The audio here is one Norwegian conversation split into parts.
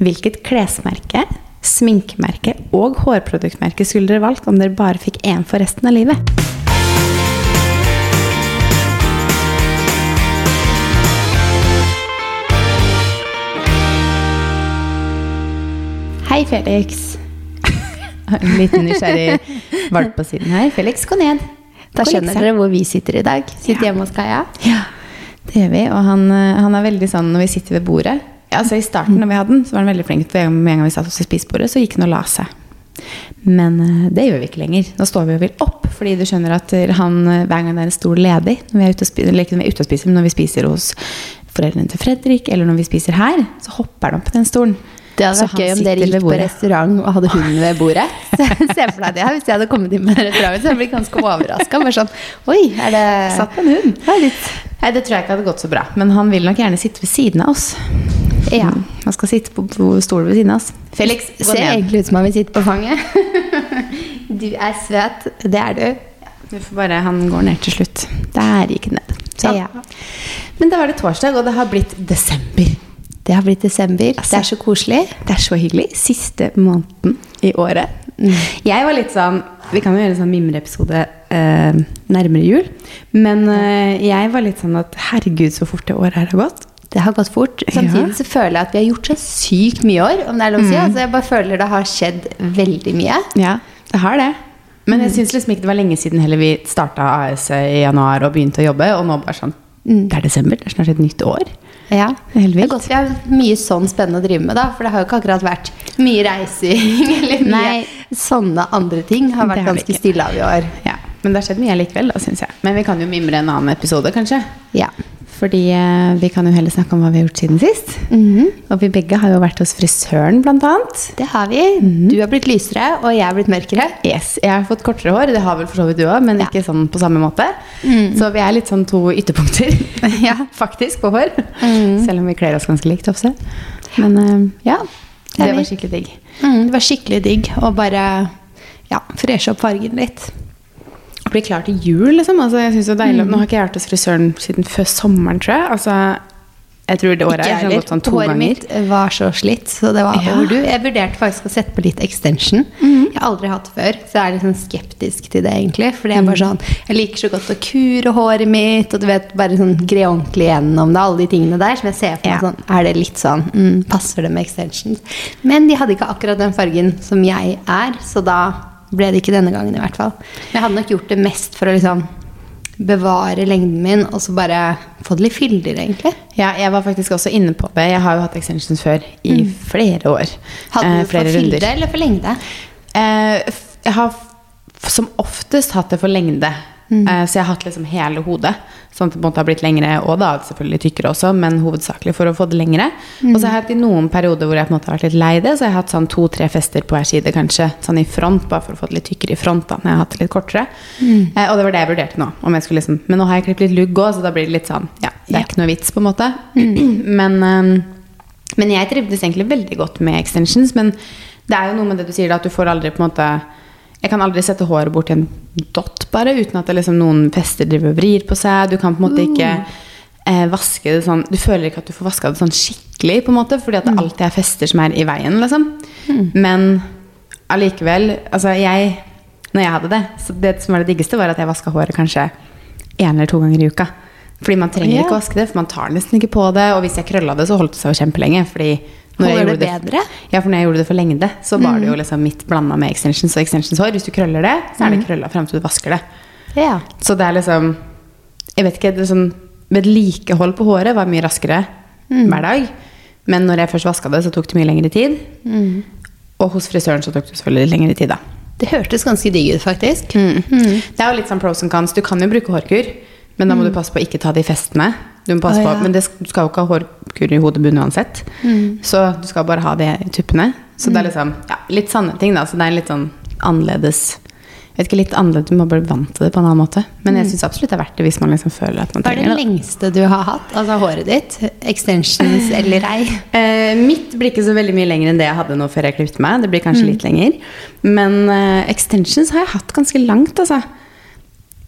Hvilket klesmerke, sminkemerke og hårproduktmerke skulle dere valgt om dere bare fikk én for resten av livet? Hei, Felix. En liten nysgjerrig valp på siden her. Felix, gå ned. Da skjønner dere hvor vi sitter i dag. Sitter Ja. hjemme hos Kaja. Ja, det gjør vi. Og han, eh, han er veldig sånn når vi sitter ved bordet altså I starten når vi hadde den, så var den veldig flink. For med en gang vi satt oss i spisebordet, så gikk den og la seg. Men eh, det gjør vi ikke lenger. Nå står vi og vil opp. Fordi du skjønner at han, eh, hver gang det er en stol ledig, når vi er ute og spiser, eller ikke når vi er ute og spiser, men når vi spiser hos foreldrene til Fredrik, eller når vi spiser her, så hopper han opp på den stolen. Det hadde vært gøy om dere gikk på restaurant og hadde hunden ved bordet. Se for deg det her. hvis jeg hadde kommet inn på en restaurant. Så hadde jeg blitt ganske overraska. Bare sånn Oi, er det Satt en hund. Nei, det tror jeg ikke hadde gått så bra. Men han vil nok gjerne sitte ved siden av oss. Ja. Mm, Han skal sitte på, på stolen ved siden av oss. Felix, Ser ned. egentlig ut som han vil sitte på fanget. Du er søt. Det er du. Du får bare, Han går ned til slutt. Der gikk han ned. Sånn. Ja. Men da var det torsdag, og det har blitt desember. Det har blitt desember. Altså. det er så koselig. Det er så hyggelig. Siste måneden i året. Mm. Jeg var litt sånn Vi kan jo gjøre en sånn mimreepisode eh, nærmere jul. Men eh, jeg var litt sånn at herregud, så fort det året her har gått. Det har gått fort. Samtidig så føler jeg at vi har gjort så sykt mye år. Om det er lov å Mm. Altså, jeg bare føler det har skjedd veldig mye. Ja, det har det. Men Mm. jeg syns liksom ikke det var lenge siden heller vi starta AS i januar og begynte å jobbe. Og nå bare sånn Det er desember. Det er snart et nytt år. Ja. Det Det er godt vi har mye sånn spennende å drive med, da. For det har jo ikke akkurat vært mye reising eller mye Nei. sånne andre ting. Har vært har ganske stille av i år. Ja, Men det har skjedd mye likevel, da, syns jeg. Men vi kan jo mimre en annen episode, kanskje. Ja. Fordi eh, vi kan jo heller snakke om hva vi har gjort siden sist. Mhm. Og vi begge har jo vært hos frisøren, blant annet. Det har vi. Mhm. Du har blitt lysere, og jeg har blitt mørkere. Yes, Jeg har fått kortere hår, det har vel for så vidt du òg, men Ja. ikke sånn på samme måte. Mm. Så vi er litt sånn to ytterpunkter, Ja. faktisk, på hår. Mm. Selv om vi kler oss ganske likt ofte. Men uh, ja, Det var skikkelig digg. Mm, det var skikkelig digg å bare ja, freshe opp fargen litt. Bli klar til jul, liksom. Altså, jeg synes det er deilig. Nå har ikke jeg vært hos frisøren siden før sommeren, tror jeg. Altså, jeg tror det året Ikke gått sånn to Håret ganger. mitt var så slitt, så det var Ja. over du. Jeg vurderte faktisk å sette på litt extension. Mm. Jeg har aldri hatt det før, så jeg er litt sånn skeptisk til det, egentlig. For det er bare sånn Jeg liker så godt å kure håret mitt, og du vet, bare sånn gre ordentlig gjennom det, alle de tingene der. Som jeg ser for meg Ja. sånn Er det litt sånn mm, Passer det med extensions? Men de hadde ikke akkurat den fargen som jeg er, så da ble det ikke denne gangen, i hvert fall. Men jeg hadde nok gjort det mest for å liksom bevare lengden min, og så bare få det litt fyldigere, egentlig. Ja, jeg var faktisk også inne på det. Jeg har jo hatt extensions før i flere år. Mm. Hadde Eh, du for fylde eller for lengde? Eh, jeg har som oftest hatt det for lengde. Mm. Eh, så jeg har hatt liksom hele hodet. Sånn at det på en måte har blitt lengre, og da selvfølgelig tykkere også, men hovedsakelig for å få det lengre. Mm. Og så har jeg hatt i noen perioder hvor jeg på en måte har vært litt lei det, så jeg har hatt sånn to-tre fester på hver side, kanskje. Sånn i front, bare for å få det litt tykkere i front da, når jeg har hatt det litt kortere. Mm. Eh, og det var det jeg vurderte nå. Om jeg skulle liksom, men nå har jeg klippet litt lugg òg, så da blir det litt sånn Ja, det er Ja. ikke noe vits, på en måte. Mm. men eh, men jeg trivdes egentlig veldig godt med extensions. Men det er jo noe med det du sier, da, at du får aldri på en måte Jeg kan aldri sette håret bort i en dott, bare, uten at liksom noen fester driver og vrir på seg. Du kan på en måte ikke eh, vaske det sånn Du føler ikke at du får vaska det sånn skikkelig, på en måte, fordi at det alltid er fester som er i veien, liksom. Men allikevel Altså, jeg Når jeg hadde det, så det som var det diggeste, var at jeg vaska håret kanskje én eller to ganger i uka. Fordi man trenger ikke å vaske det, for man tar nesten ikke på det. Og hvis jeg krølla det, så holdt det seg jo kjempelenge. Fordi når Holder det bedre? Ja, for når jeg gjorde det for lengde, så var det jo liksom midt blanda med extensions og extensionshår. Hvis du krøller det, så er det krølla frem til du vasker det. Ja. Så det er liksom Jeg vet ikke, det sånn Vedlikehold på håret var mye raskere hver dag. Men når jeg først vaska det, så tok det mye lengre tid. Og hos frisøren så tok det selvfølgelig lengre tid, da. Det hørtes ganske digg ut, faktisk. Det er jo litt sånn pros and cons. Du kan jo bruke hårkur, men da må du passe på å ikke ta de festene. Du må passe Å, på. Men det, du skal jo ikke ha hårkur i hodebunnen uansett. Så du skal bare ha det i tuppene. Så det er liksom ja, litt sanne ting, da. Så det er litt sånn annerledes vet ikke, litt annerledes, Du må bli vant til det på en annen måte. Men jeg syns absolutt det er verdt det hvis man liksom føler at man trenger det. Hva er det lengste du har hatt? Altså håret ditt? Extensions eller ei? Eh, mitt blir ikke så veldig mye lenger enn det jeg hadde nå før jeg klippet meg. Det blir kanskje litt lenger. Men eh, extensions har jeg hatt ganske langt, altså.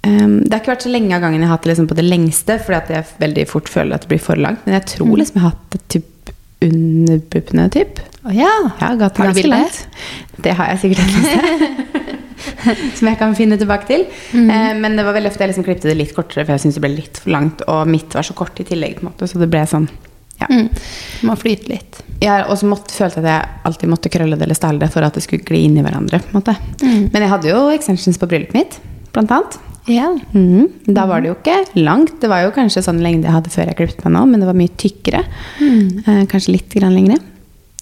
Um, det har ikke vært så lenge av gangen jeg har hatt det liksom på det lengste, fordi at jeg veldig fort føler at det blir for langt. Men jeg tror liksom jeg har hatt det typ under puppene, typ. Oh, ja. Ja, Har du ganske langt. Det har jeg sikkert et sted. Som jeg kan finne tilbake til. Mm. Uh, men det var veldig ofte jeg liksom klippte det litt kortere, for jeg syntes det ble litt for langt. Og mitt var så kort i tillegg, på en måte, så det ble sånn ja. Mm. Må flyte litt. Jeg også måtte, følte at jeg alltid måtte krølle det eller style det for at det skulle gli inn i hverandre. Mm. Men jeg hadde jo extensions på bryllupet mitt, blant annet. Ja. Mm. Da var det jo ikke langt. Det var jo kanskje sånn lengde jeg hadde før jeg klippet meg nå, men det var mye tykkere. Eh, kanskje litt grann lengre.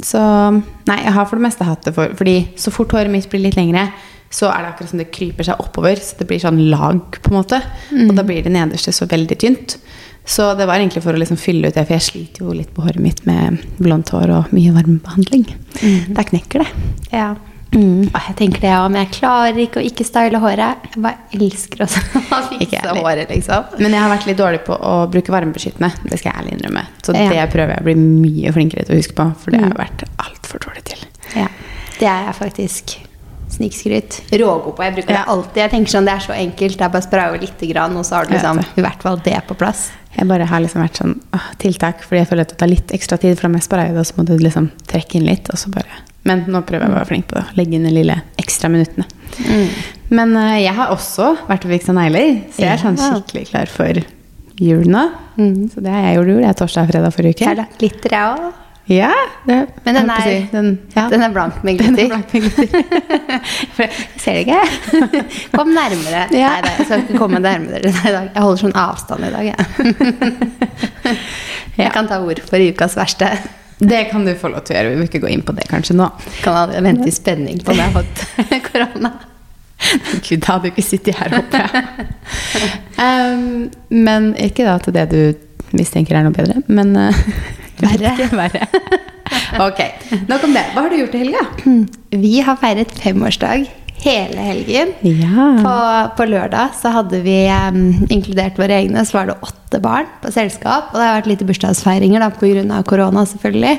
Så nei, jeg har for det meste hatt det for Fordi så fort håret mitt blir litt lengre, så er det akkurat som det kryper seg oppover. Så det blir sånn lag, på en måte. Og da blir det nederste så veldig tynt. Så det var egentlig for å liksom fylle ut det, for jeg sliter jo litt på håret mitt med blondt hår og mye varmebehandling. Da knekker det. ja. Mm. Jeg tenker det òg, men jeg klarer ikke å ikke style håret. Jeg bare elsker å fikse håret, liksom. Men jeg har vært litt dårlig på å bruke varmebeskyttende. Det skal jeg ærlig innrømme. Så Ja. det prøver jeg å bli mye flinkere til å huske på, for det har jeg vært altfor dårlig til. Ja. Det er jeg faktisk. Snikskryt. Rågod på. Jeg bruker Ja. det alltid. Jeg tenker sånn, Det er så enkelt. Det er bare å spraye litt, grann, og så har du liksom i hvert fall det på plass. Jeg bare har liksom vært sånn åh, tiltak, fordi jeg føler at det tar litt ekstra tid. For må jeg spraye det, så må du liksom trekke inn litt. Og så bare. Men nå prøver jeg å være flink på det. Legge inn de lille ekstra minuttene. Men uh, jeg har også vært og fiksa negler, så jeg er sånn skikkelig klar for jul nå. Så det har jeg gjort jul. Jeg er torsdag og fredag forrige uke. lagt glitter, jeg òg. Ja, det, Men den er- si, den, ja. Den er blank med er glitter. blank med glitter. Ser det ikke. Kom nærmere. Ja. Nei, jeg skal ikke komme nærmere deg i dag. Jeg holder sånn avstand i dag, jeg. Jeg kan ta ord for ukas verste. Det kan du få lov til å gjøre. Vi vil ikke gå inn på det kanskje nå. Kan jeg vente i spenning på om jeg har fått korona. Gud, da hadde du ikke sittet her oppe. um, men ikke da til det du mistenker er noe bedre, men uh, Verre. verre. ok, nok om det. Hva har du gjort i helga? Vi har feiret femårsdag hele helgen. Ja. På, på lørdag så hadde vi um, inkludert våre egne, så var det åtte barn på selskap. Og det har vært litt bursdagsfeiringer da, pga. korona, selvfølgelig.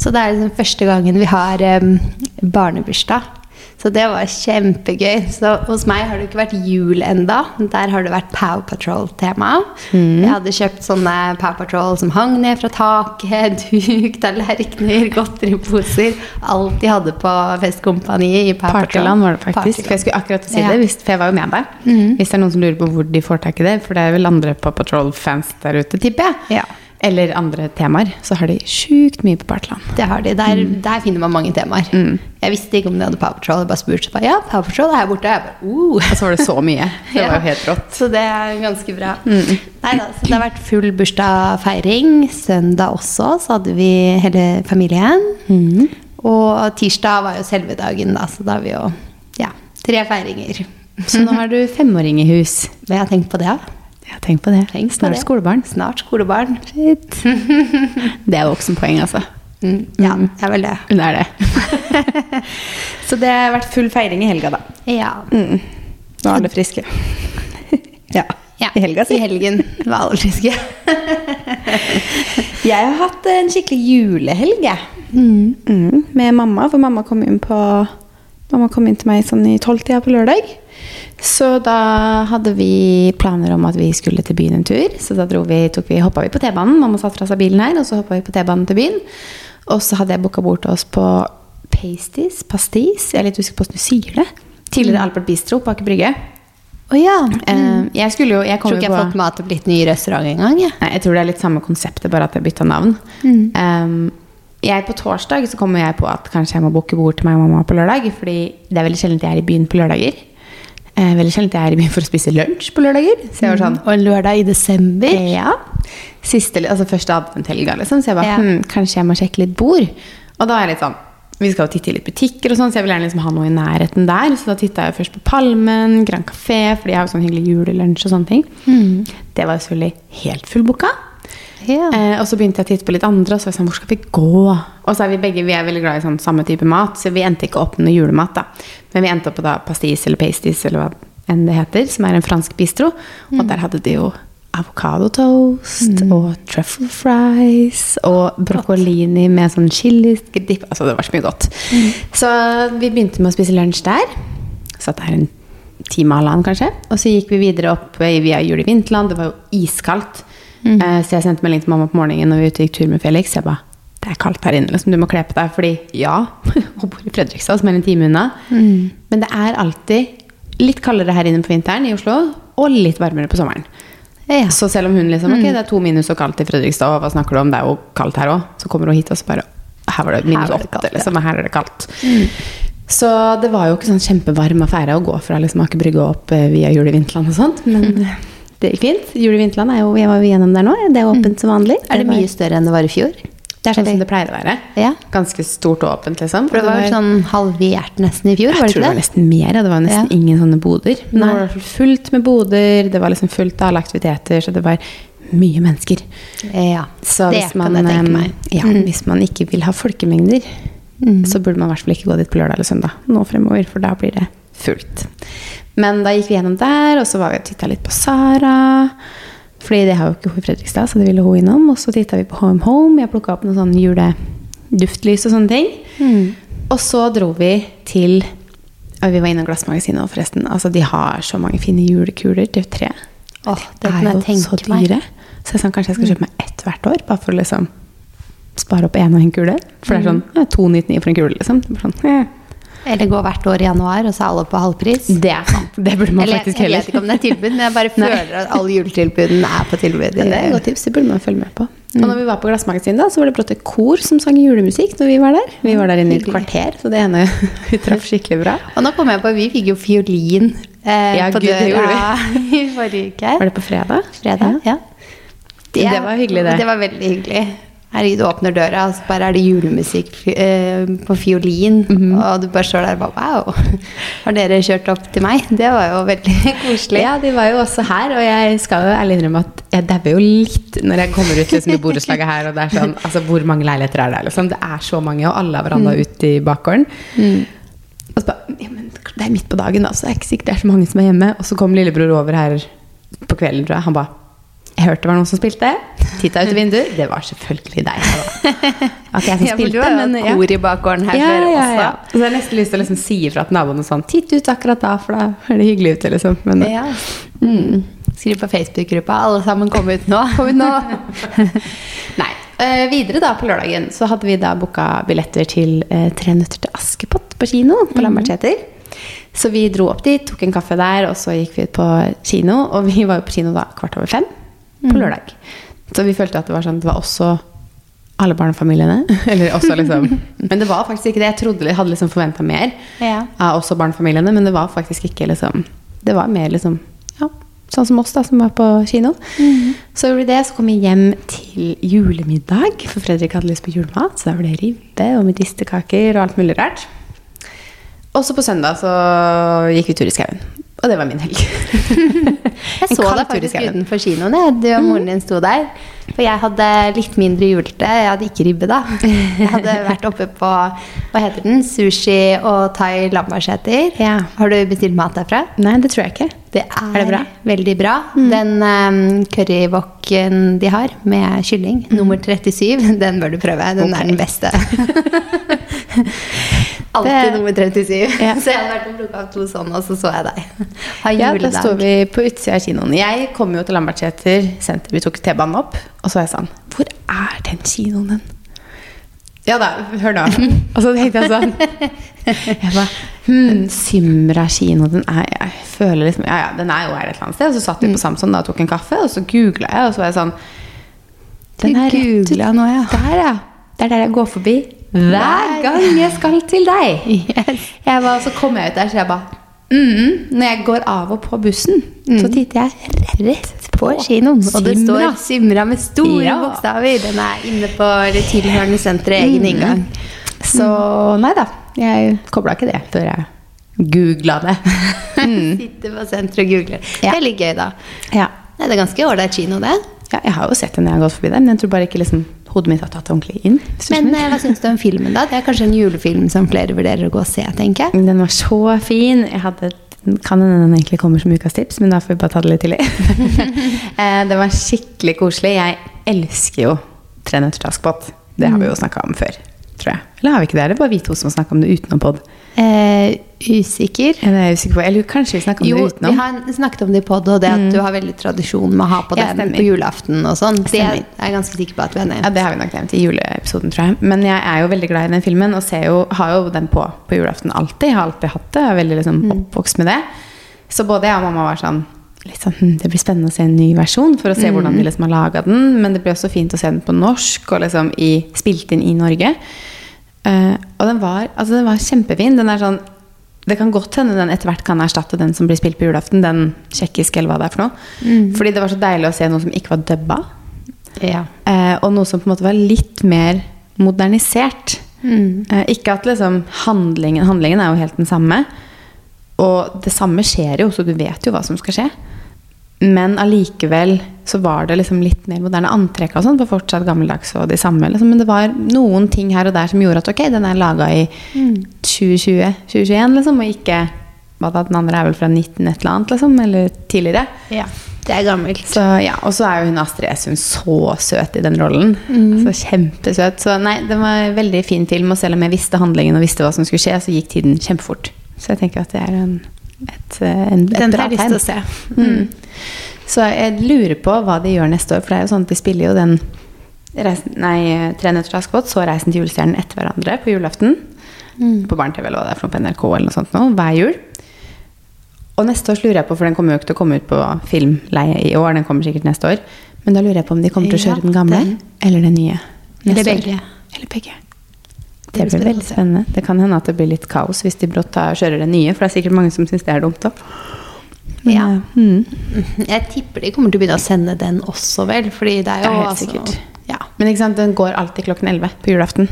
Så det er liksom første gangen vi har um, barnebursdag. Så det var kjempegøy. Så hos meg har det ikke vært jul enda. Der har det vært Pow Patrol-tema. Jeg hadde kjøpt sånne Pow Patrol som hang ned fra taket, duk, tallerkener, godteriposer. Alt de hadde på festkompaniet i Pow Patrol. Partyland var det faktisk. For jeg skulle akkurat si det, hvis, for jeg var jo med deg. Hvis det er noen som lurer på hvor de får tak i det, for det er vel andre på Patrol-fans der ute, tipper jeg. Ja. Eller andre temaer, så har de sjukt mye på Partyland. Det har de. Der, der finner man mange temaer. Jeg visste ikke om de hadde Power Patrol. Jeg bare spurte bare, ja, Power Patrol er her borte. Bare, uh. Og så var det så mye. Det var jo helt rått. Så det er ganske bra. Neida, så det har vært full bursdagsfeiring. Søndag også, så hadde vi hele familien. Og tirsdag var jo selve dagen, da, så da har vi jo ja, tre feiringer. Så nå har du femåring i hus. Hva har jeg tenkt på det? da? Ja, tenk på det. Tenk på Snart det. skolebarn. Snart skolebarn. Shit. Det er voksenpoeng, altså. Mm, ja, det er vel det. Det er det. Så det har vært full feiring i helga, da. Ja. Mm. Nå er alle friske. Ja. ja. I helga, si. I helgen var alle friske. Jeg har hatt en skikkelig julehelg, jeg. Mm, med mamma, for mamma kom inn på Mamma kom inn til meg sånn i tolvtida på lørdag. Så da hadde vi planer om at vi skulle til byen en tur. Så da dro vi, tok vi, hoppa vi på T-banen. Mamma satte fra seg bilen her, og så hoppa vi på T-banen til byen. Og så hadde jeg booka bort oss på Pasties, Pastis, jeg er litt usikker på hvordan du sier det. Tidligere Albert Bistro på Aker Brygge. Å ja. Eh, jeg skulle jo Jeg Tror ikke jeg har fått mat og blitt ny restaurant engang. Ja. Nei, jeg tror det er litt samme konseptet, bare at jeg bytta navn. Um, jeg På torsdag så kommer jeg på at kanskje jeg må booke bord til meg og mamma på lørdag. Fordi det er veldig sjelden jeg er i byen på lørdager. Eh, veldig sjelden jeg er i byen for å spise lunsj på lørdager. Så jeg var sånn Og en lørdag i desember. Ja. Siste, altså første adventhelga, liksom. Så jeg bare Ja. hm, kanskje jeg må sjekke litt bord. Og da er jeg litt sånn Vi skal jo titte i litt butikker, og sånn, så jeg vil gjerne liksom ha noe i nærheten der. Så da titta jeg først på Palmen, Grand Café, for de har jo sånn hyggelig julelunsj og sånne ting. Det var jo selvfølgelig helt fullbooka. Ja. Eh, og så begynte jeg å titte på litt andre, og så var jeg sånn, hvor skal vi gå? Og så er vi begge vi er veldig glad i sånn samme type mat, så vi endte ikke opp med noe julemat. da. Men vi endte opp på da pastis eller pasties, eller hva enn det heter, som er en fransk bistro. Og der hadde de jo avokadotoast og truffle fries og broccolini med sånn chilidipp. Altså, det var så mye godt. Så vi begynte med å spise lunsj der. Satt der en time halvannen, kanskje. Og så gikk vi videre opp via Jul i Vinterland. Det var jo iskaldt. Eh, Så jeg sendte melding til mamma på morgenen når vi ute gikk tur med Felix. Jeg ba, det er kaldt her inne, liksom. Du må kle på deg. Fordi ja, hun bor i Fredrikstad, som er en time unna. Mm. Men det er alltid litt kaldere her inne på vinteren i Oslo, og litt varmere på sommeren. Ja. Så selv om hun liksom Ok, det er to minus og kaldt i Fredrikstad, og hva snakker du om, det er jo kaldt her òg. Så kommer hun hit, og så bare Her var det minus åtte, liksom. Og her er det kaldt. Så det var jo ikke sånn kjempevarm affære å gå fra liksom Aker Brygge opp eh, via Jul i Vinterland og sånt, men det gikk fint. Jul i Vinterland er jo Jeg var jo gjennom der nå. Det er åpent som vanlig. Er det var- mye større enn det var i fjor? Det er sånn som det pleier å være. Ja. Ganske stort og åpent, liksom. For det var jo sånn halvert nesten i fjor, Jeg var det tror det var nesten mer. Det var nesten Ja. ingen sånne boder. Men det var fullt med boder, det var liksom fullt av alle aktiviteter, så det var mye mennesker. Ja, Så det hvis kan jeg tenke meg. Ja, Mm. hvis man ikke vil ha folkemengder, så burde man i hvert fall ikke gå dit på lørdag eller søndag nå fremover, for da blir det fullt. Men da gikk vi gjennom der, og så var vi og titta litt på Sara. Fordi det har jo ikke hun i Fredrikstad, så det ville hun innom. Og så titta vi på Home Home. Jeg plukka opp noen sånne juleduftlys og sånne ting. Mm. Og så dro vi til og Vi var innom Glassmagasinet òg, forresten. Altså, de har så mange fine julekuler til tre. Åh, det er jo så meg. dyre. Så jeg sa kanskje jeg skal kjøpe meg ett hvert år, bare for å liksom spare opp én og en kule. For det er sånn 299 for en kule, liksom. Det er sånn, eh. Eller gå hvert år i januar, og så er alle på halvpris. Det er sant. Det burde man Eller, faktisk jeg vet ikke om det er tilbud, men jeg bare føler at alle juletilbudene er på tilbud. Det er et godt tips, det burde man følge med på. Og når vi var på Glassmagasinet, da, så var det brått et kor som sang julemusikk når vi var der. Vi var der inne i et kvarter, så det ene vi traff skikkelig bra. Og nå kom jeg på, vi fikk jo fiolin eh, Ja, på Gud, det døra i forrige uke. Var det på fredag? Fredag, ja. Det var hyggelig, det. Det var veldig hyggelig. Herregud, du åpner døra, og så bare er det julemusikk eh, på fiolin. Mhm. Og du bare står der og bare Wow! Har dere kjørt opp til meg? Det var jo veldig koselig. Ja, de var jo også her, og jeg skal jo ærlig innrømme at jeg dauer jo litt når jeg kommer ut liksom, i borettslaget her, og det er sånn Altså, hvor mange leiligheter er det? Liksom? Det er så mange, og alle har veranda ute i bakgården. Og så bare ja, men Det er midt på dagen, da, så det er ikke sikkert det er så mange som er hjemme. Og så kom lillebror over her på kvelden, tror jeg. Han bare jeg hørte det var noen som spilte. Titta ut i vinduet. Det var selvfølgelig deg. At jeg som Ja, spilte, har jo men ja. kor i bakgården her ja, før ja, også. ja. Så jeg har nesten lyst til å liksom si ifra til naboene sånn Titt ut akkurat da, for da er det hyggelig ute, liksom. Men Ja. Mm. Skriv på Facebook-gruppa. Alle sammen kom ut nå. Kom ut nå! Nei. Uh, videre da på lørdagen så hadde vi da booka billetter til uh, Tre nøtter til Askepott på kino på Lambertseter. Så vi dro opp dit, tok en kaffe der, og så gikk vi ut på kino. Og vi var jo på kino da kvart over fem på lørdag. Så vi følte at det var sånn Det var også alle barnefamiliene. Eller også liksom Men det var faktisk ikke det. Jeg trodde jeg hadde liksom forventa mer Ja. av også barnefamiliene, men det var faktisk ikke liksom Det var mer liksom Ja, sånn som oss, da, som var på kino. Så gjorde vi det, så kom vi hjem til julemiddag, for Fredrik hadde lyst på julemat. Så da var det ribbe og medisterkaker og alt mulig rart. Og så på søndag så gikk vi tur i skauen. Og det var min helg. Jeg så deg faktisk utenfor kinoen. Du og moren din sto der. For jeg hadde litt mindre julete. Jeg hadde ikke ribbe, da. Jeg hadde vært oppe på hva heter den? Sushi og thai Lambertseter. Ja. Har du bestilt mat derfra? Nei, det tror jeg ikke. Det er, Er det bra? veldig bra. Den um, currywoken de har med kylling, nummer 37, den bør du prøve. Den okay. er den beste. Alltid nummer 37. Ja. Så jeg hadde vært og plukka opp to sånne, og så så jeg deg. Ha Ja, da står vi på utsida av kinoen. Jeg kom jo til Lambertseter senter. Vi tok T-banen opp, og så var jeg sånn Hvor er den kinoen den? Ja da, hør nå. Og så tenkte jeg sånn Jeg bare hmm, Symra kino, den er Jeg føler liksom Ja ja, den er jo her et eller annet sted. Og så satt vi på Samson da og tok en kaffe, og så googla jeg, og så var jeg sånn Du googlet nå, ja. Der, ja. Det er der jeg går forbi hver gang jeg skal til deg. Yes. Jeg var, så kom jeg ut der, så jeg bare mm, Når jeg går av og på bussen, så titter jeg rett På kinoen. Og det står Simra med store Ja. bokstaver. Den er inne på det tilhørende senteret, egen inngang. Så nei da. Jeg kobla ikke det før jeg googla det. Sitter på senteret og googler. Det Ja. er litt gøy, da. Ja. Nei, det er ganske ålreit kino, det. ja, jeg har jo sett den når jeg har gått forbi der, men jeg tror bare ikke liksom, hodet mitt har tatt det ordentlig inn. Men skjønner. eh, hva syns du om filmen, da? Det er kanskje en julefilm som flere vurderer å gå og se, tenker jeg. Den var så fin. Jeg hadde kan hende den egentlig kommer som ukas tips, men da får vi bare ta det litt tidlig. Eh, det var skikkelig koselig. Jeg elsker jo Tre nøtter til Askepott. Det har vi jo snakka om før. tror jeg. Eller har vi ikke det? Eller bare vi to som snakker om det utenom pod? Eh, usikker. Ja, det er jeg usikker på. Eller kanskje vi snakka om Jo, det vi har snakket om det i pod, og det at du har veldig tradisjon med å ha på Ja, den på julaften og sånn. Det er jeg ganske sikker på at vi har Ja, det har vi nok nevnt i juleepisoden, tror jeg. Men jeg er jo veldig glad i den filmen, og ser jo, har jo den på på julaften alltid. Jeg har alltid hatt det. Jeg er veldig liksom oppvokst med det. Så både jeg og mamma var sånn litt sånn, hm, Det blir spennende å se en ny versjon for å se hvordan de liksom har laga den. Men det blir også fint å se den på norsk og liksom i, spilt inn i Norge. Uh, og den var, altså den var kjempefin. Den er sånn det kan godt hende den etter hvert kan erstatte den som blir spilt på julaften. Den tsjekkiske, eller hva det er for noe. Fordi det var så deilig å se noe som ikke var dubba. Ja. Eh, og noe som på en måte var litt mer modernisert. Eh, ikke at liksom handlingen Handlingen er jo helt den samme. Og det samme skjer jo, så du vet jo hva som skal skje. Men allikevel så var det liksom litt mer moderne antrekk og sånn. for fortsatt gammeldags og de samme. Liksom. Men det var noen ting her og der som gjorde at ok, den er laga i 2020-2021, liksom, og ikke da, Den andre er vel fra 19 et eller annet, liksom. Eller tidligere. ja. Det er gammelt. Så ja, Og så er jo hun Astrid Esund så søt i den rollen. Så kjempesøt. Så nei, det var en veldig fin film, og selv om jeg visste handlingen og visste hva som skulle skje, så gikk tiden kjempefort. Så jeg tenker at det er en, et, en, et Den har jeg lyst til å se. Mm. Så jeg lurer på hva de gjør neste år, for det er jo sånn at de spiller jo den reisen, nei, Tre nøtter til Askepott, så Reisen til julestjernen etter hverandre på julaften. På Barne-TV eller hva det er på NRK eller noe sånt nå, hver jul. Og neste år lurer jeg på, for den kommer jo ikke til å komme ut på filmleie i år, den kommer sikkert neste år. Men da lurer jeg på om de kommer til å kjøre den gamle eller den nye. Eller begge. Eller begge. Det blir veldig spennende. Det kan hende at det blir litt kaos hvis de brått kjører det nye, for det er sikkert mange som syns det er dumt òg. Ja. Mm. Jeg tipper de kommer til å begynne å sende den også, vel. Fordi det er Det jo er helt altså sikkert. Ja. Men ikke sant, den går alltid klokken 11 på julaften.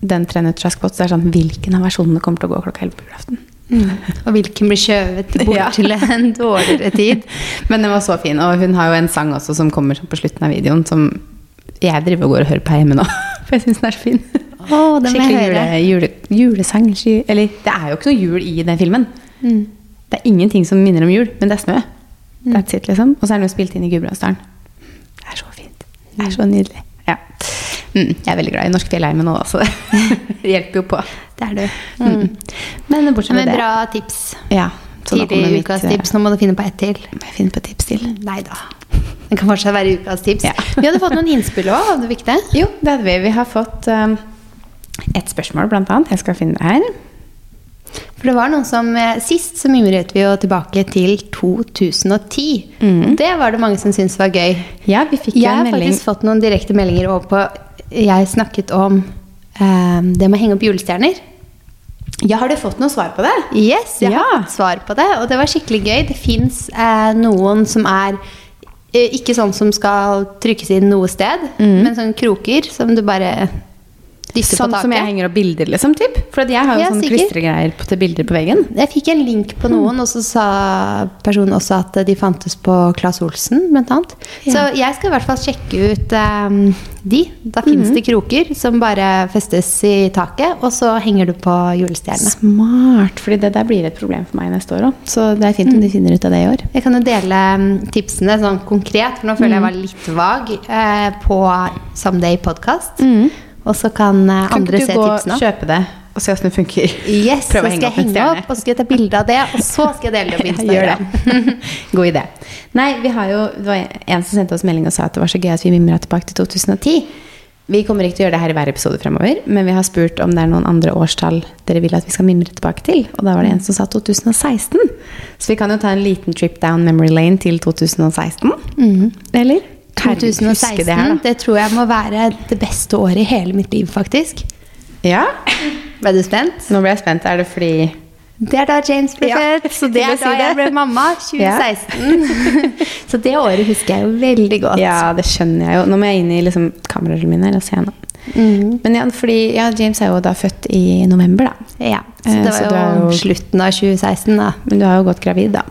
Den trener Askepott. Så det er sånn, hvilken av versjonene kommer til å gå klokka 11 på julaften? Mm. Og hvilken blir skjøvet bort Ja. til en dårligere tid. Men den var så fin. Og hun har jo en sang også som kommer sånn på slutten av videoen, som jeg driver og går og hører på hjemme nå. For jeg syns den er så fin. Oh, Skikkelig jule, jule, julesang. Eller det er jo ikke noe jul i den filmen. Mm. Det er ingenting som minner om jul, men det er snø. That's it, liksom. Og så er den jo spilt inn i Gudbrandsdalen. Det er så fint. Det er så nydelig. Ja. Mm, jeg er veldig glad i norsk fjellheim nå, så det hjelper jo på. Det er du. Mm. Men bortsett fra det bra tips. ja, Tidlig ukas eh, tips. Nå må du finne på ett til. Må jeg finne på tips til? Nei da. Det kan fortsatt være ukas tips. Ja. Vi hadde fått noen innspill òg, hadde vi ikke det? Jo, det hadde vi. Vi har fått um, et spørsmål, blant annet. Jeg skal finne det her. For det var noen som eh, Sist så mimret vi jo tilbake til 2010. Mm. Det var det mange som syntes var gøy. Ja, vi fikk Jeg en har Jeg har faktisk fått noen direkte meldinger over på Jeg snakket om um, det med å henge opp julestjerner. Ja, Har du fått noe svar på det? Yes, jeg Ja. har fått svar på det, og det var skikkelig gøy. Det fins eh, noen som er ikke sånn som skal trykkes inn noe sted, men sånne kroker som du bare Sånn som jeg henger opp bilder, liksom? Typ? For jeg har jo Ja, sikkert. klistregreier til bilder på veggen. Jeg fikk en link på noen, og så sa personen også at de fantes på Claes Olsen, blant annet. Ja. Så jeg skal i hvert fall sjekke ut um, de. Da fins det kroker som bare festes i taket, og så henger du på julestjernene. Smart. fordi det der blir et problem for meg neste år òg. Så det er fint om de finner ut av det i år. Jeg kan jo dele mm, tipsene sånn konkret, for nå føler jeg var litt vag eh, på Someday podcast. Og så kan, eh, Kan andre ikke du gå og kjøpe det og se åssen det funker? Yes, Prøv så skal jeg henge opp, og så skal jeg ta bilde av det, og så skal jeg dele det på Instagram. det. God idé. Nei, vi har jo, det var en som sendte oss melding og sa at det var så gøy at vi mimra tilbake til 2010. Vi kommer ikke til å gjøre det her i hver episode fremover, men vi har spurt om det er noen andre årstall dere vil at vi skal mimre tilbake til. Og da var det en som sa 2016. Så vi kan jo ta en liten trip down memory lane til 2016. Eller? -hmm. huske 2016, det her, det tror jeg må være det beste året i hele mitt liv, faktisk. Ja. Ble du spent? Nå ble jeg spent. Er det fordi Det er da James ble Ja, født, så det er da jeg ble mamma. 2016. så det året husker jeg jo veldig godt. Ja, det skjønner jeg jo. Nå må jeg inn i liksom, kameraene mine og se nå. Mm. Men ja, fordi ja, James er jo da født i november, da. Ja, så Eh, det var er jo jo- slutten av 2016, da. Men du har jo gått gravid, da.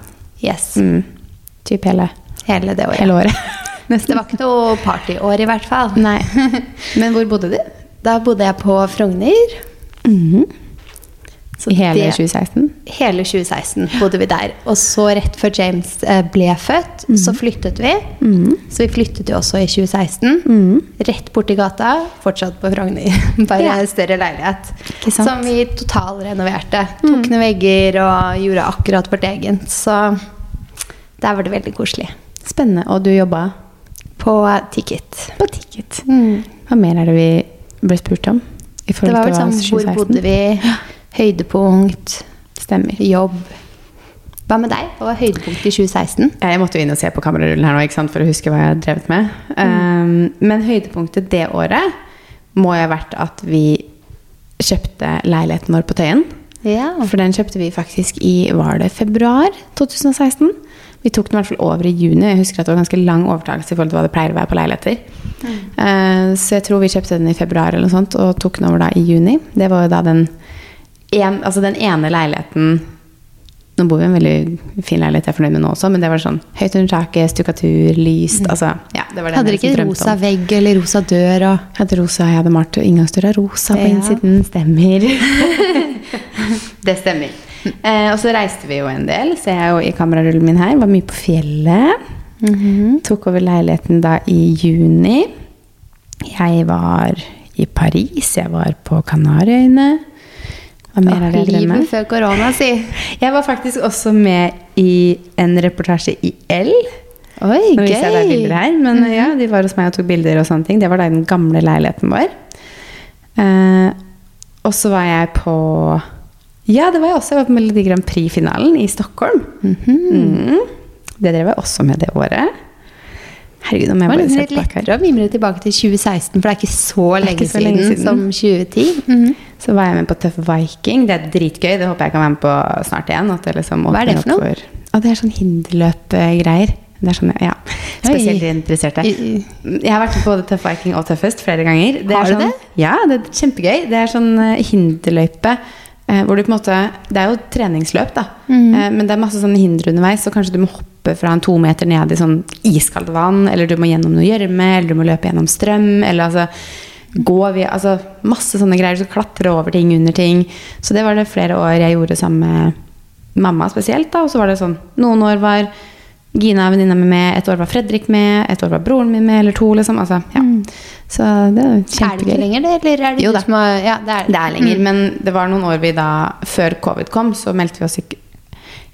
Yes. Mm. Typ hele, Hele det året. hele året. Det var ikke noe partyår, i hvert fall. Nei. Men hvor bodde du? Da bodde jeg på Frogner. Mm -hmm. Så I hele det- 2016? Hele 2016 bodde vi der. Og så rett før James eh, ble født, så flyttet vi. Så vi flyttet jo også i 2016. Rett borti gata, fortsatt på Frogner. Bare Ja. større leilighet. Som vi totalrenoverte. Tok ned vegger og gjorde akkurat vårt eget. Så der var det veldig koselig. Spennende. Og du jobba På Ticket. på Ticket. Hva mer er det vi ble spurt om? I Det var vel sånn Hvor bodde vi? Høydepunkt. Stemmer. Jobb. Hva med deg? Hva var høydepunktet i 2016? Jeg måtte jo inn og se på kamerarullen her nå ikke sant, for å huske hva jeg har drevet med. Um, men høydepunktet det året må jo ha vært at vi kjøpte leiligheten vår på Tøyen. Ja. For den kjøpte vi faktisk i var det februar 2016. Vi tok den i hvert fall over i juni. Jeg husker at det var ganske lang overtakelse i forhold til hva det pleier å være på leiligheter. Eh, så jeg tror vi kjøpte den i februar eller noe sånt, og tok den over da i juni. Det var jo da den, en, altså den ene leiligheten Nå bor vi i en veldig fin leilighet jeg er fornøyd med nå også, men det var sånn høyt under taket, stukatur, lyst altså, ja, det var den Hadde dere ikke rosa om. vegg eller rosa dør og hadde rosa, jeg hadde malt inngangsdøra rosa på Ja. innsiden. Stemmer. det stemmer. Eh, og så reiste vi jo en del, ser jeg jo i kamerarullen min her. Var mye på fjellet. Mhm. Tok over leiligheten da i juni. Jeg var i Paris, jeg var på Kanariøyene. Hva mer er det med? Livet før korona, si. Jeg var faktisk også med i en reportasje i L. Oi, Nå viser jeg deg bilder her, men ja, de var hos meg og tok bilder og sånne ting. Det var da i den gamle leiligheten vår. Eh, og så var jeg på Ja, det var jeg også. Jeg var på Melodi Grand Prix-finalen i Stockholm. Mhm. Det drev jeg også med det året. Herregud, om Det jeg var bare setter bak her. lettere å mimre tilbake til 2016, for det er ikke så lenge, ikke så lenge siden, som 2010. Mhm. Så var jeg med på Tøff Viking. Det er dritgøy. Det håper jeg kan være med på snart igjen. At det liksom Hva er det for noe? For... Å, det er sånn hinderløpgreier. Det er sånn, ja. Spesielt interesserte. Jeg har vært med på både Tøff Viking og Tøffest flere ganger. Det er Har du sånn, det? Ja, det er kjempegøy. Det er sånn eh, hinderløype hvor du på en måte Det er jo treningsløp, da. Mm. Eh, men det er masse sånne hindre underveis, så kanskje du må hoppe fra en to meter ned i sånn iskaldt vann, eller du må gjennom noe gjørme, eller du må løpe gjennom strøm, eller altså gå via Altså masse sånne greier. Så klatre over ting, under ting. Så det var det flere år jeg gjorde sammen med mamma spesielt, da. Og så var det sånn Noen år var Gina, venninna mi, med. Et år var Fredrik med. Et år var broren min med, eller to, liksom. Altså, ja. Så det er kjempegøy. Er det ikke lenger det, eller er det Jo da. som har Ja, det er Det er lenger, men det var noen år vi da Før covid kom, så meldte vi oss ikke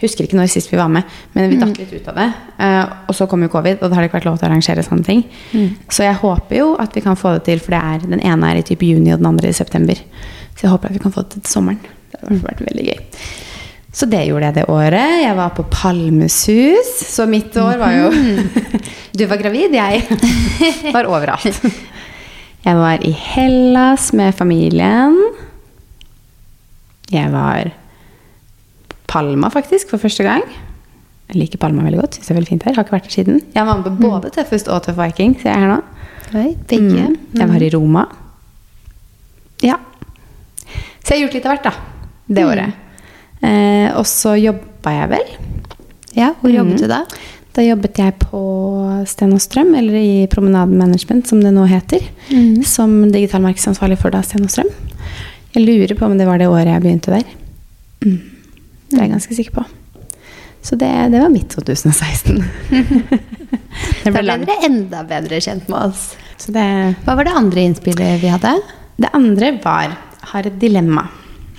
Husker ikke når sist vi var med, men vi datt litt ut av det. Eh, og så kom jo covid, og da har det ikke vært lov til å arrangere sånne ting. Så jeg håper jo at vi kan få det til, for det er, den ene er i type juni, og den andre i september. Så jeg håper at vi kan få det til sommeren. Det hadde vært veldig gøy. Så det gjorde jeg det året. Jeg var på Palmesus. Så mitt år var jo Du var gravid, jeg var overalt. Jeg var i Hellas med familien. Jeg var Palma, faktisk, for første gang. Jeg liker Palma veldig godt. Synes det er veldig fint her. Har ikke vært der siden. Jeg var med på både Tøffest og Tøff Viking, ser jeg her nå. Oi, begge. Mm. Jeg var i Roma. Ja. Så jeg har gjort litt av hvert, da. Det året. Eh, og så jobba jeg vel. Ja, hvor jobbet du da? Da jobbet jeg på Sten og Strøm, eller i Promenaden Management, som det nå heter. Som digital markedsansvarlig for da Sten og Strøm. Jeg lurer på om det var det året jeg begynte der. Mm. Det er jeg ganske sikker på. Så det, det var mitt 2016. det Da ble dere enda bedre kjent med oss. Så det, Hva var det andre innspillet vi hadde? det andre var har et dilemma.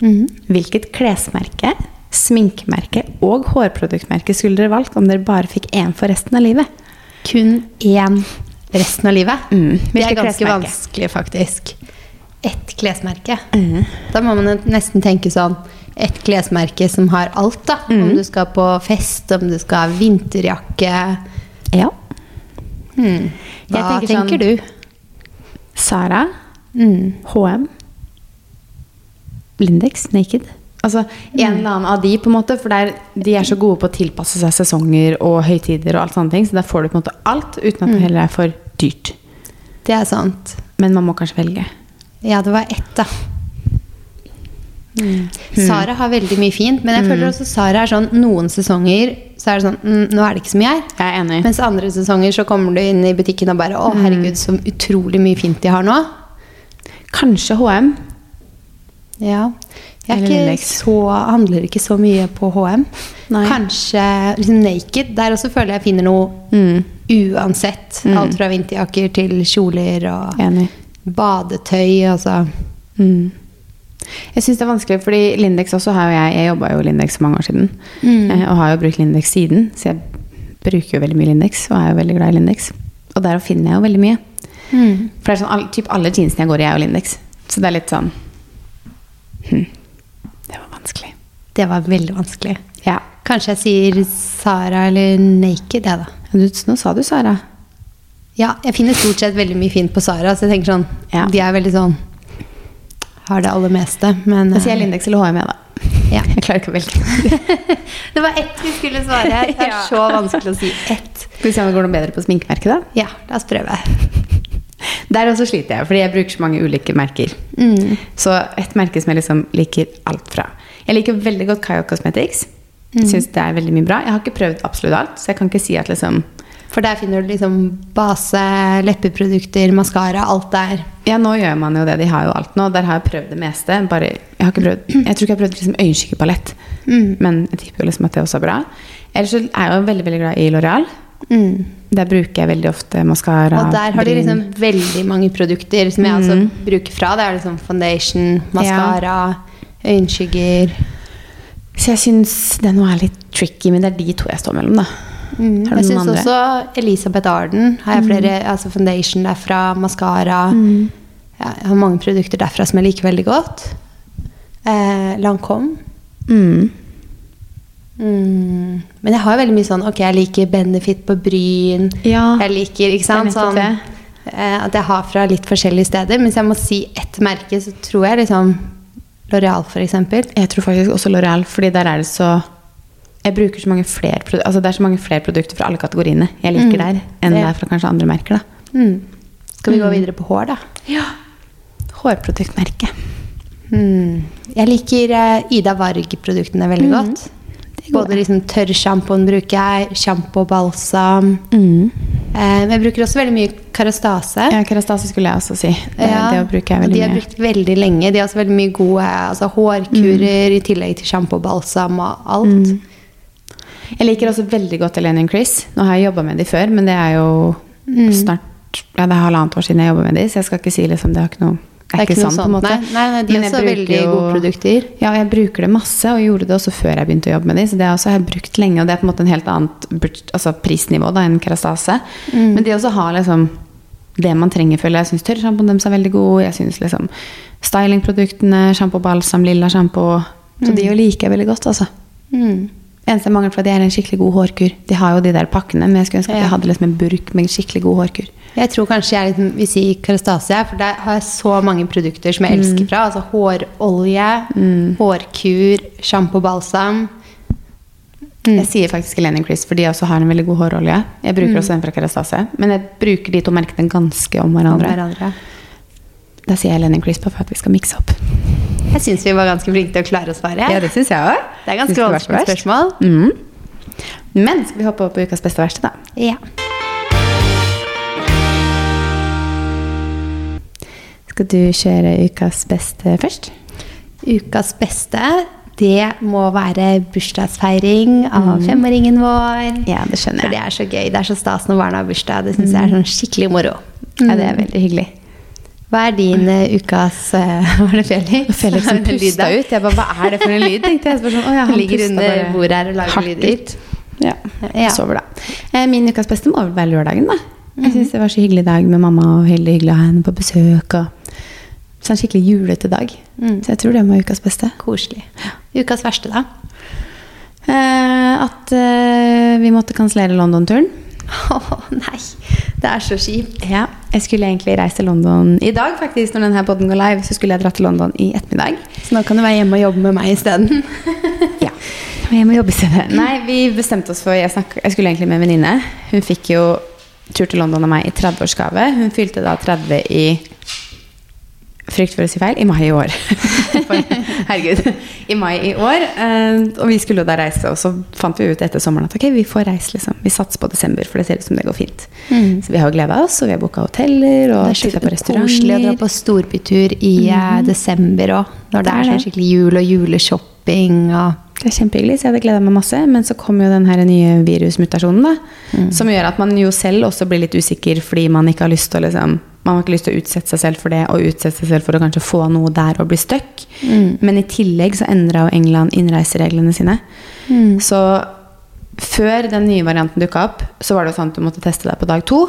Mhm. Hvilket klesmerke, sminkemerke og hårproduktmerke skulle dere valgt om dere bare fikk én for resten av livet? Kun én resten av livet. Mm. Det er ganske klesmerke? vanskelig, faktisk. Ett klesmerke. Mm. Da må man nesten tenke sånn et klesmerke som har alt, da. Om du skal på fest, om du skal ha vinterjakke. Ja. Hmm. Hva tenker tenker, sånn- du? Sara, Mm. HM, Lindex, Naked. Altså en eller annen av de, på en måte. For der, de er så gode på å tilpasse seg sesonger og høytider og alt sånne ting. Så der får du på en måte alt uten at det heller er for dyrt. Det er sant. Men man må kanskje velge. Ja, det var ett, da. Mm. Sara har veldig mye fint, men jeg føler også Sara er sånn noen sesonger så er det sånn mm, Nå er det ikke så mye her. Jeg er enig. Mens andre sesonger så kommer du inn i butikken og bare Å, herregud, så utrolig mye fint de har nå. Kanskje HM. Ja. Jeg ikke så, handler ikke så mye på HM. Nei. Kanskje liksom Naked. Der også føler jeg jeg finner noe Mm. uansett. Alt fra vinterjakker til kjoler og Enig. badetøy. Altså. Mm. Jeg syns det er vanskelig, fordi Lindex også har jo jeg Jeg jobba jo i Lindex for mange år siden. Mm. eh, Og har jo brukt Lindex siden, så jeg bruker jo veldig mye Lindex. Og er jo veldig glad i Lindex. Og der finner jeg jo veldig mye. Mm. For det er sånn, typ alle jeansene jeg går i, er jo Lindex. Så det er litt sånn hm. Det var vanskelig. Det var veldig vanskelig. Ja. Kanskje jeg sier Sara eller Naked, jeg, da. Du, nå sa du Sara. Ja, jeg finner stort sett veldig mye fint på Sara, så jeg tenker sånn Ja. De er veldig sånn Har det aller meste, men Da sier jeg eh, Lindex eller HM, jeg, da. Ja. Jeg klarer ikke å velge. Det var ett vi skulle svare her. Det er Ja. så vanskelig å si ett. Skal vi se om det går noe bedre på sminkemerket, da? Ja, la oss prøve. Der også sliter jeg, fordi jeg bruker så mange ulike merker. Mm. Så et merke som jeg liksom liker alt fra. Jeg liker veldig godt Kayo Cosmetics. Jeg Syns det er veldig mye bra. Jeg har ikke prøvd absolutt alt, så jeg kan ikke si at liksom For der finner du liksom base, leppeprodukter, maskara, alt der. Ja, nå gjør man jo det. De har jo alt nå. Der har jeg prøvd det meste. Bare, jeg, har ikke prøvd, jeg tror ikke jeg har prøvd liksom øyenskyggepalett, Mm. men jeg tipper jo liksom at det også er bra. Ellers så er jeg jo veldig veldig glad i L'Oreal. Mm. Der bruker jeg veldig ofte maskara. Og der har de liksom veldig mange produkter som jeg Mm. bruker fra. Det er liksom foundation, maskara, øyenskygger. Så jeg syns det nå er litt tricky, men det er de to jeg står mellom, da. Mm. Jeg syns også Elisabeth Arden har jeg flere altså foundation derfra, maskara. Mm. Ja, jeg har mange produkter derfra som jeg liker veldig godt. Eh, Lancome. Mm. Mm. Men jeg har veldig mye sånn Ok, jeg liker Benefit på Bryn. Ja, Jeg liker ikke sant, sånn, eh, at jeg har fra litt forskjellige steder. Men hvis jeg må si ett merke, så tror jeg liksom L'Oreal, eksempel. Jeg tror faktisk også L'Oreal, fordi der er det så Jeg bruker så mange flere produkter Altså det er så mange flere produkter fra alle kategoriene jeg liker Mm. der, enn Det- det er fra kanskje andre merker, da. Mm. Skal vi gå Mm. videre på hår, da? Ja. Hårproduktmerke. Mm. Jeg liker eh, Ida Varg-produktene veldig Mm. godt. Både liksom tørrsjampoen bruker jeg, sjampo og balsam. Mm. Eh, men jeg bruker også veldig mye Karastase. Ja, karastase skulle jeg også si. Det, Ja, det bruker jeg veldig mye. de har mye. brukt veldig lenge. De har også veldig mye gode altså hårkurer Mm. i tillegg til sjampo og balsam og alt. Jeg liker også veldig godt Eleni Chris. Nå har jeg jobba med de før, men det er jo Mm. snart Ja, det er halvannet år siden jeg jobba med de, så jeg skal ikke si liksom Det, har ikke noe, det er ikke, noe sånn, på en måte. Nei, nei, nei de Men er også veldig jo- gode produkter. Ja, jeg bruker det masse, og gjorde det også før jeg begynte å jobbe med de. Så det er har jeg brukt lenge, og det er på en måte en helt annet altså prisnivå da, enn Kerastase. Mm. Men de også har liksom det man trenger, føler jeg. Jeg syns tørrsjampoen deres er veldig god. Jeg syns liksom stylingproduktene, sjampo, balsam, lilla sjampo Så de jo liker jeg veldig godt, altså. Mm. Eneste mangel på, det er en skikkelig god hårkur. De har jo de der pakkene, men jeg skulle ønske at de hadde liksom en burk med en skikkelig god hårkur. Jeg tror kanskje jeg vil si karastasia, for der har jeg så mange produkter som jeg Mm. elsker fra. Altså hårolje, hårkur, sjampo, balsam. Mm. Jeg sier faktisk Eleni Chris, for de også har en veldig god hårolje. Jeg bruker også den fra Karastasia, men jeg bruker de to merkene ganske om Om hverandre. hverandre. Da sier jeg Eleni Chris på for at vi skal mikse opp. Jeg syns vi var ganske flinke til å klare å svare. Ja, det synes jeg også. Det er ganske vanskelig spørsmål. Mm. Men skal vi hoppe opp på ukas beste og verste, da? Ja. Skal du kjøre ukas beste først? Ukas beste, det må være bursdagsfeiring av femåringen vår. Ja, det skjønner jeg. For det er så gøy. Det er så stas når barna har bursdag. Det syns jeg er sånn skikkelig moro. Ja, det er veldig hyggelig. Hva er din uh, ukas uh, Var det Felix? Felix som pusta ut. Jeg bare, Hva er det for en lyd? tenkte jeg. Så sånn, å ja, han Ligger under bordet her og lager lyder. Ja, Ja. sover da. Eh, Min ukas beste må vel være lørdagen, da. Jeg syns det var så hyggelig dag med mamma, og veldig hyggelig å ha henne på besøk. og Sånn skikkelig julete dag. Mm. Så jeg tror det var ukas beste. Koselig. Ukas verste, da? Eh, at eh, vi måtte kansellere London-turen. Å nei, det er så kjipt. Ja, jeg skulle egentlig reist til London i dag, faktisk, når denne podden går live. Så skulle jeg dra til London i ettermiddag. Så nå kan du være hjemme og jobbe med meg isteden. Ja. Jeg må jobbe i stedet. Nei, vi bestemte oss for Jeg, snakk- jeg skulle egentlig med en venninne. Hun fikk jo tur til London av meg i 30-årsgave. Hun fylte da 30 i frykt for å si feil, i mai i år. For, herregud. I mai i år. eh, og vi skulle jo da reise, og så fant vi ut etter sommeren at ok, vi får reise, liksom. Vi satser på desember, for det ser ut som det går fint. Så vi har gleda oss, og vi har booka hoteller og Det er restauranter. Det er koselig å dra på storbytur i eh, desember òg. Når det Det er er sånn skikkelig jul og juleshopping og Det er kjempehyggelig, så jeg hadde gleda meg masse. Men så kom jo den her nye virusmutasjonen, da. Som gjør at man jo selv også blir litt usikker fordi man ikke har lyst til å liksom Man har ikke lyst til å utsette seg selv for det, og utsette seg selv for å kanskje få noe der og bli stuck. Men i tillegg så endra jo England innreisereglene sine. Så før den nye varianten dukka opp, så var det jo sånn at du måtte teste deg på dag to.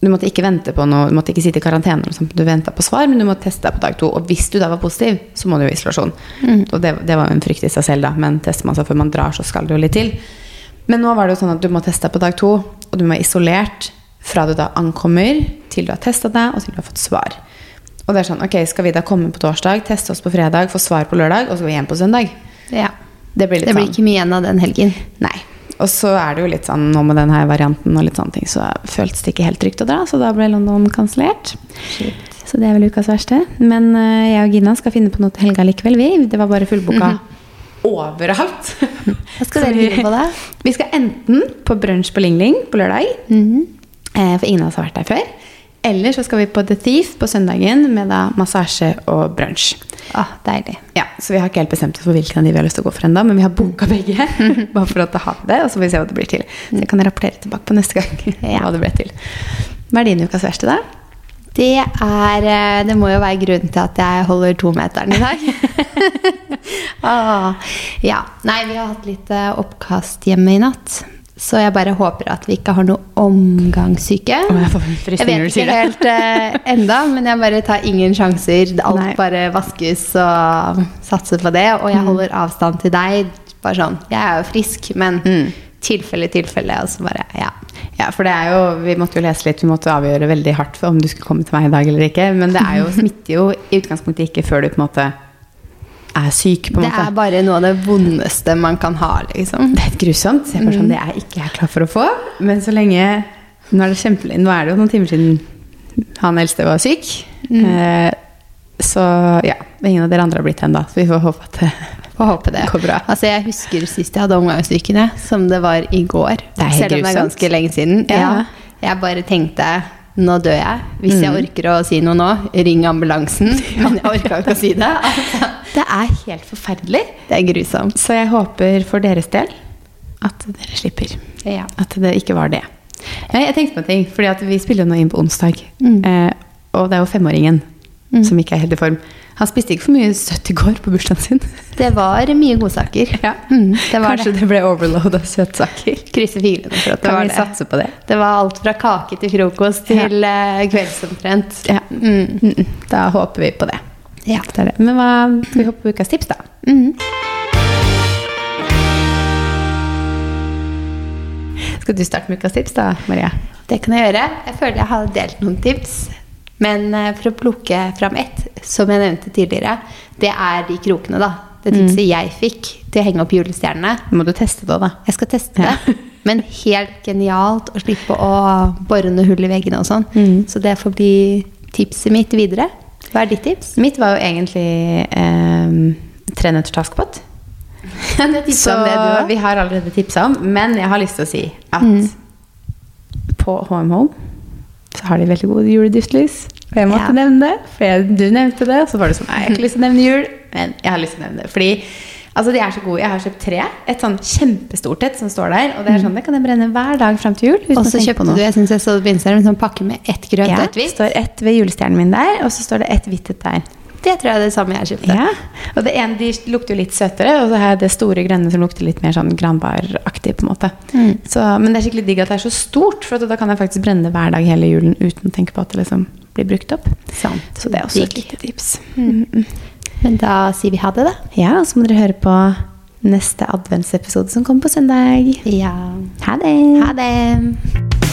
Du måtte ikke vente på noe, du måtte ikke sitte i karantene, du venta på svar, men du måtte teste deg på dag to. Og hvis du da var positiv, så må du jo i isolasjon. Og det, det var jo en frykt i seg selv, da, men tester man seg før man drar, så skal det jo litt til. Men nå var det jo sånn at du må teste deg på dag to, og du må være isolert fra du da ankommer, til du har testa deg, og til du har fått svar. Og det er sånn, ok, skal vi da komme på torsdag, teste oss på fredag, få svar på lørdag, og så gå hjem på søndag? Ja. Det blir litt Det blir sånn. ikke mye igjen av den helgen. Nei. Og så er det jo litt sånn nå med denne varianten og litt sånne ting, så føltes det ikke helt trygt å dra, så da ble London kansellert. Så det er vel ukas verste. Men uh, jeg og Gina skal finne på noe til helga likevel, vi. Det var bare fullboka overalt. Hva skal dere finne på da? Vi skal enten på brunsj på Ling Ling på lørdag, eh, for ingen av oss har vært der før. Eller så skal vi på The Thief på søndagen med da massasje og brunsj. Ah, deilig. Ja, så vi har ikke helt bestemt oss for hvilken av de vi har lyst til å gå for ennå, men vi har boka begge. bare for at det har det, og så får vi se hva det blir til. Så jeg kan rapportere tilbake på neste gang Ja. hva det ble til. Hva er din ukas verste, da? Det er eh, Det må jo være grunnen til at jeg holder tometeren i dag. ah, ja. Nei, vi har hatt litt eh, oppkast hjemme i natt. Så jeg bare håper at vi ikke har noe omgangssyke. Oh, jeg får Jeg vet ikke helt uh, enda, men jeg bare tar ingen sjanser. Alt Nei. bare vaskes og satser på det. Og jeg Mm. holder avstand til deg. Bare sånn Jeg er jo frisk, men Mm. tilfelle, tilfelle. Og så bare Ja. Ja, for det er jo, Vi måtte jo lese litt, vi måtte avgjøre veldig hardt for om du skulle komme til meg i dag eller ikke. Men det er jo, smitter jo i utgangspunktet ikke før du på en måte er syk. på Det måte. er bare noe av det vondeste man kan ha, liksom. Det er helt grusomt. Jeg er bare sånn, Det er ikke jeg klar for å få. Men så lenge Nå er det, kjempe, nå er det jo noen timer siden han eldste var syk. Eh, så ja. Ingen av dere andre har blitt det ennå, så vi får håpe at det Får håpe det. går bra. Altså, jeg husker sist jeg hadde omgangssyken, som det var i går. Det er helt selv om det er ganske lenge siden. Ja. Jeg bare tenkte nå dør jeg. Hvis jeg Mm. orker å si noe nå, ring ambulansen. Men jeg orka ikke å si det. Altså, Det er helt forferdelig. det er grusomt. Så jeg håper for deres del at dere slipper. Ja. At det ikke var det. Jeg tenkte på en ting, fordi at vi spiller nå inn på onsdag. Mm. Eh, og det er jo femåringen som ikke er helt i form. Han spiste ikke for mye søtt i går på bursdagen sin. Det var mye godsaker. Ja. Mm, det var Kanskje det. det ble overload av søtsaker. Krysse fingrene for at det Kan var vi det. satse på det? Det var alt fra kake til frokost til eh. Ja. Mm. Mm, Da håper vi på det. Ja. Det det. Men hva skal vi hoppe på ukas tips, da? Mm. Skal du starte med ukas tips, da, Maria? Det kan jeg gjøre. Jeg føler jeg har delt noen tips. Men eh, for å plukke fram ett, som jeg nevnte tidligere, det er de krokene, da. Det tipset jeg fikk til å henge opp julestjernene. Nå må du teste det, da. Jeg skal teste Ja. det. Men helt genialt å slippe å bore noe hull i veggene og sånn. Mm. Så det får bli tipset mitt videre. Hva er ditt tips? Mitt var jo egentlig eh, tre nøtter til Askepott. Så vi har allerede tipsa om, men jeg har lyst til å si at på HM Home så har de veldig gode juleduftlys. Og jeg måtte Ja. nevne det, for jeg, du nevnte det. Og så var det sånn Nei, jeg har ikke lyst til å nevne jul, men jeg har lyst til å nevne det. Fordi altså, de er så gode. Jeg har kjøpt tre. Et sånn kjempestort et som står der. Og det er sånn, det kan jeg brenne hver dag fram til jul. Og så kjøpte du jeg synes jeg så på Instagram, en sånn pakke med ett grønt og ja, hvitt. det står ett ved julestjernen min der, og så står det ett hvitt et der. Det tror jeg er det samme jeg kjøpte. Ja, og det ene de lukter jo litt søtere, og så har jeg det store grønne som lukter litt mer sånn granbaraktig. på en måte. Mm. Så, men det er skikkelig digg at det er så stort, for da kan jeg faktisk brenne det hver dag hele julen uten å tenke på at det liksom blir brukt opp. Sant. Så det er også et lite tips. Men da sier vi ha det, da. Ja, og så må dere høre på neste adventsepisode som kommer på søndag. Ja. Ha det! Ha det.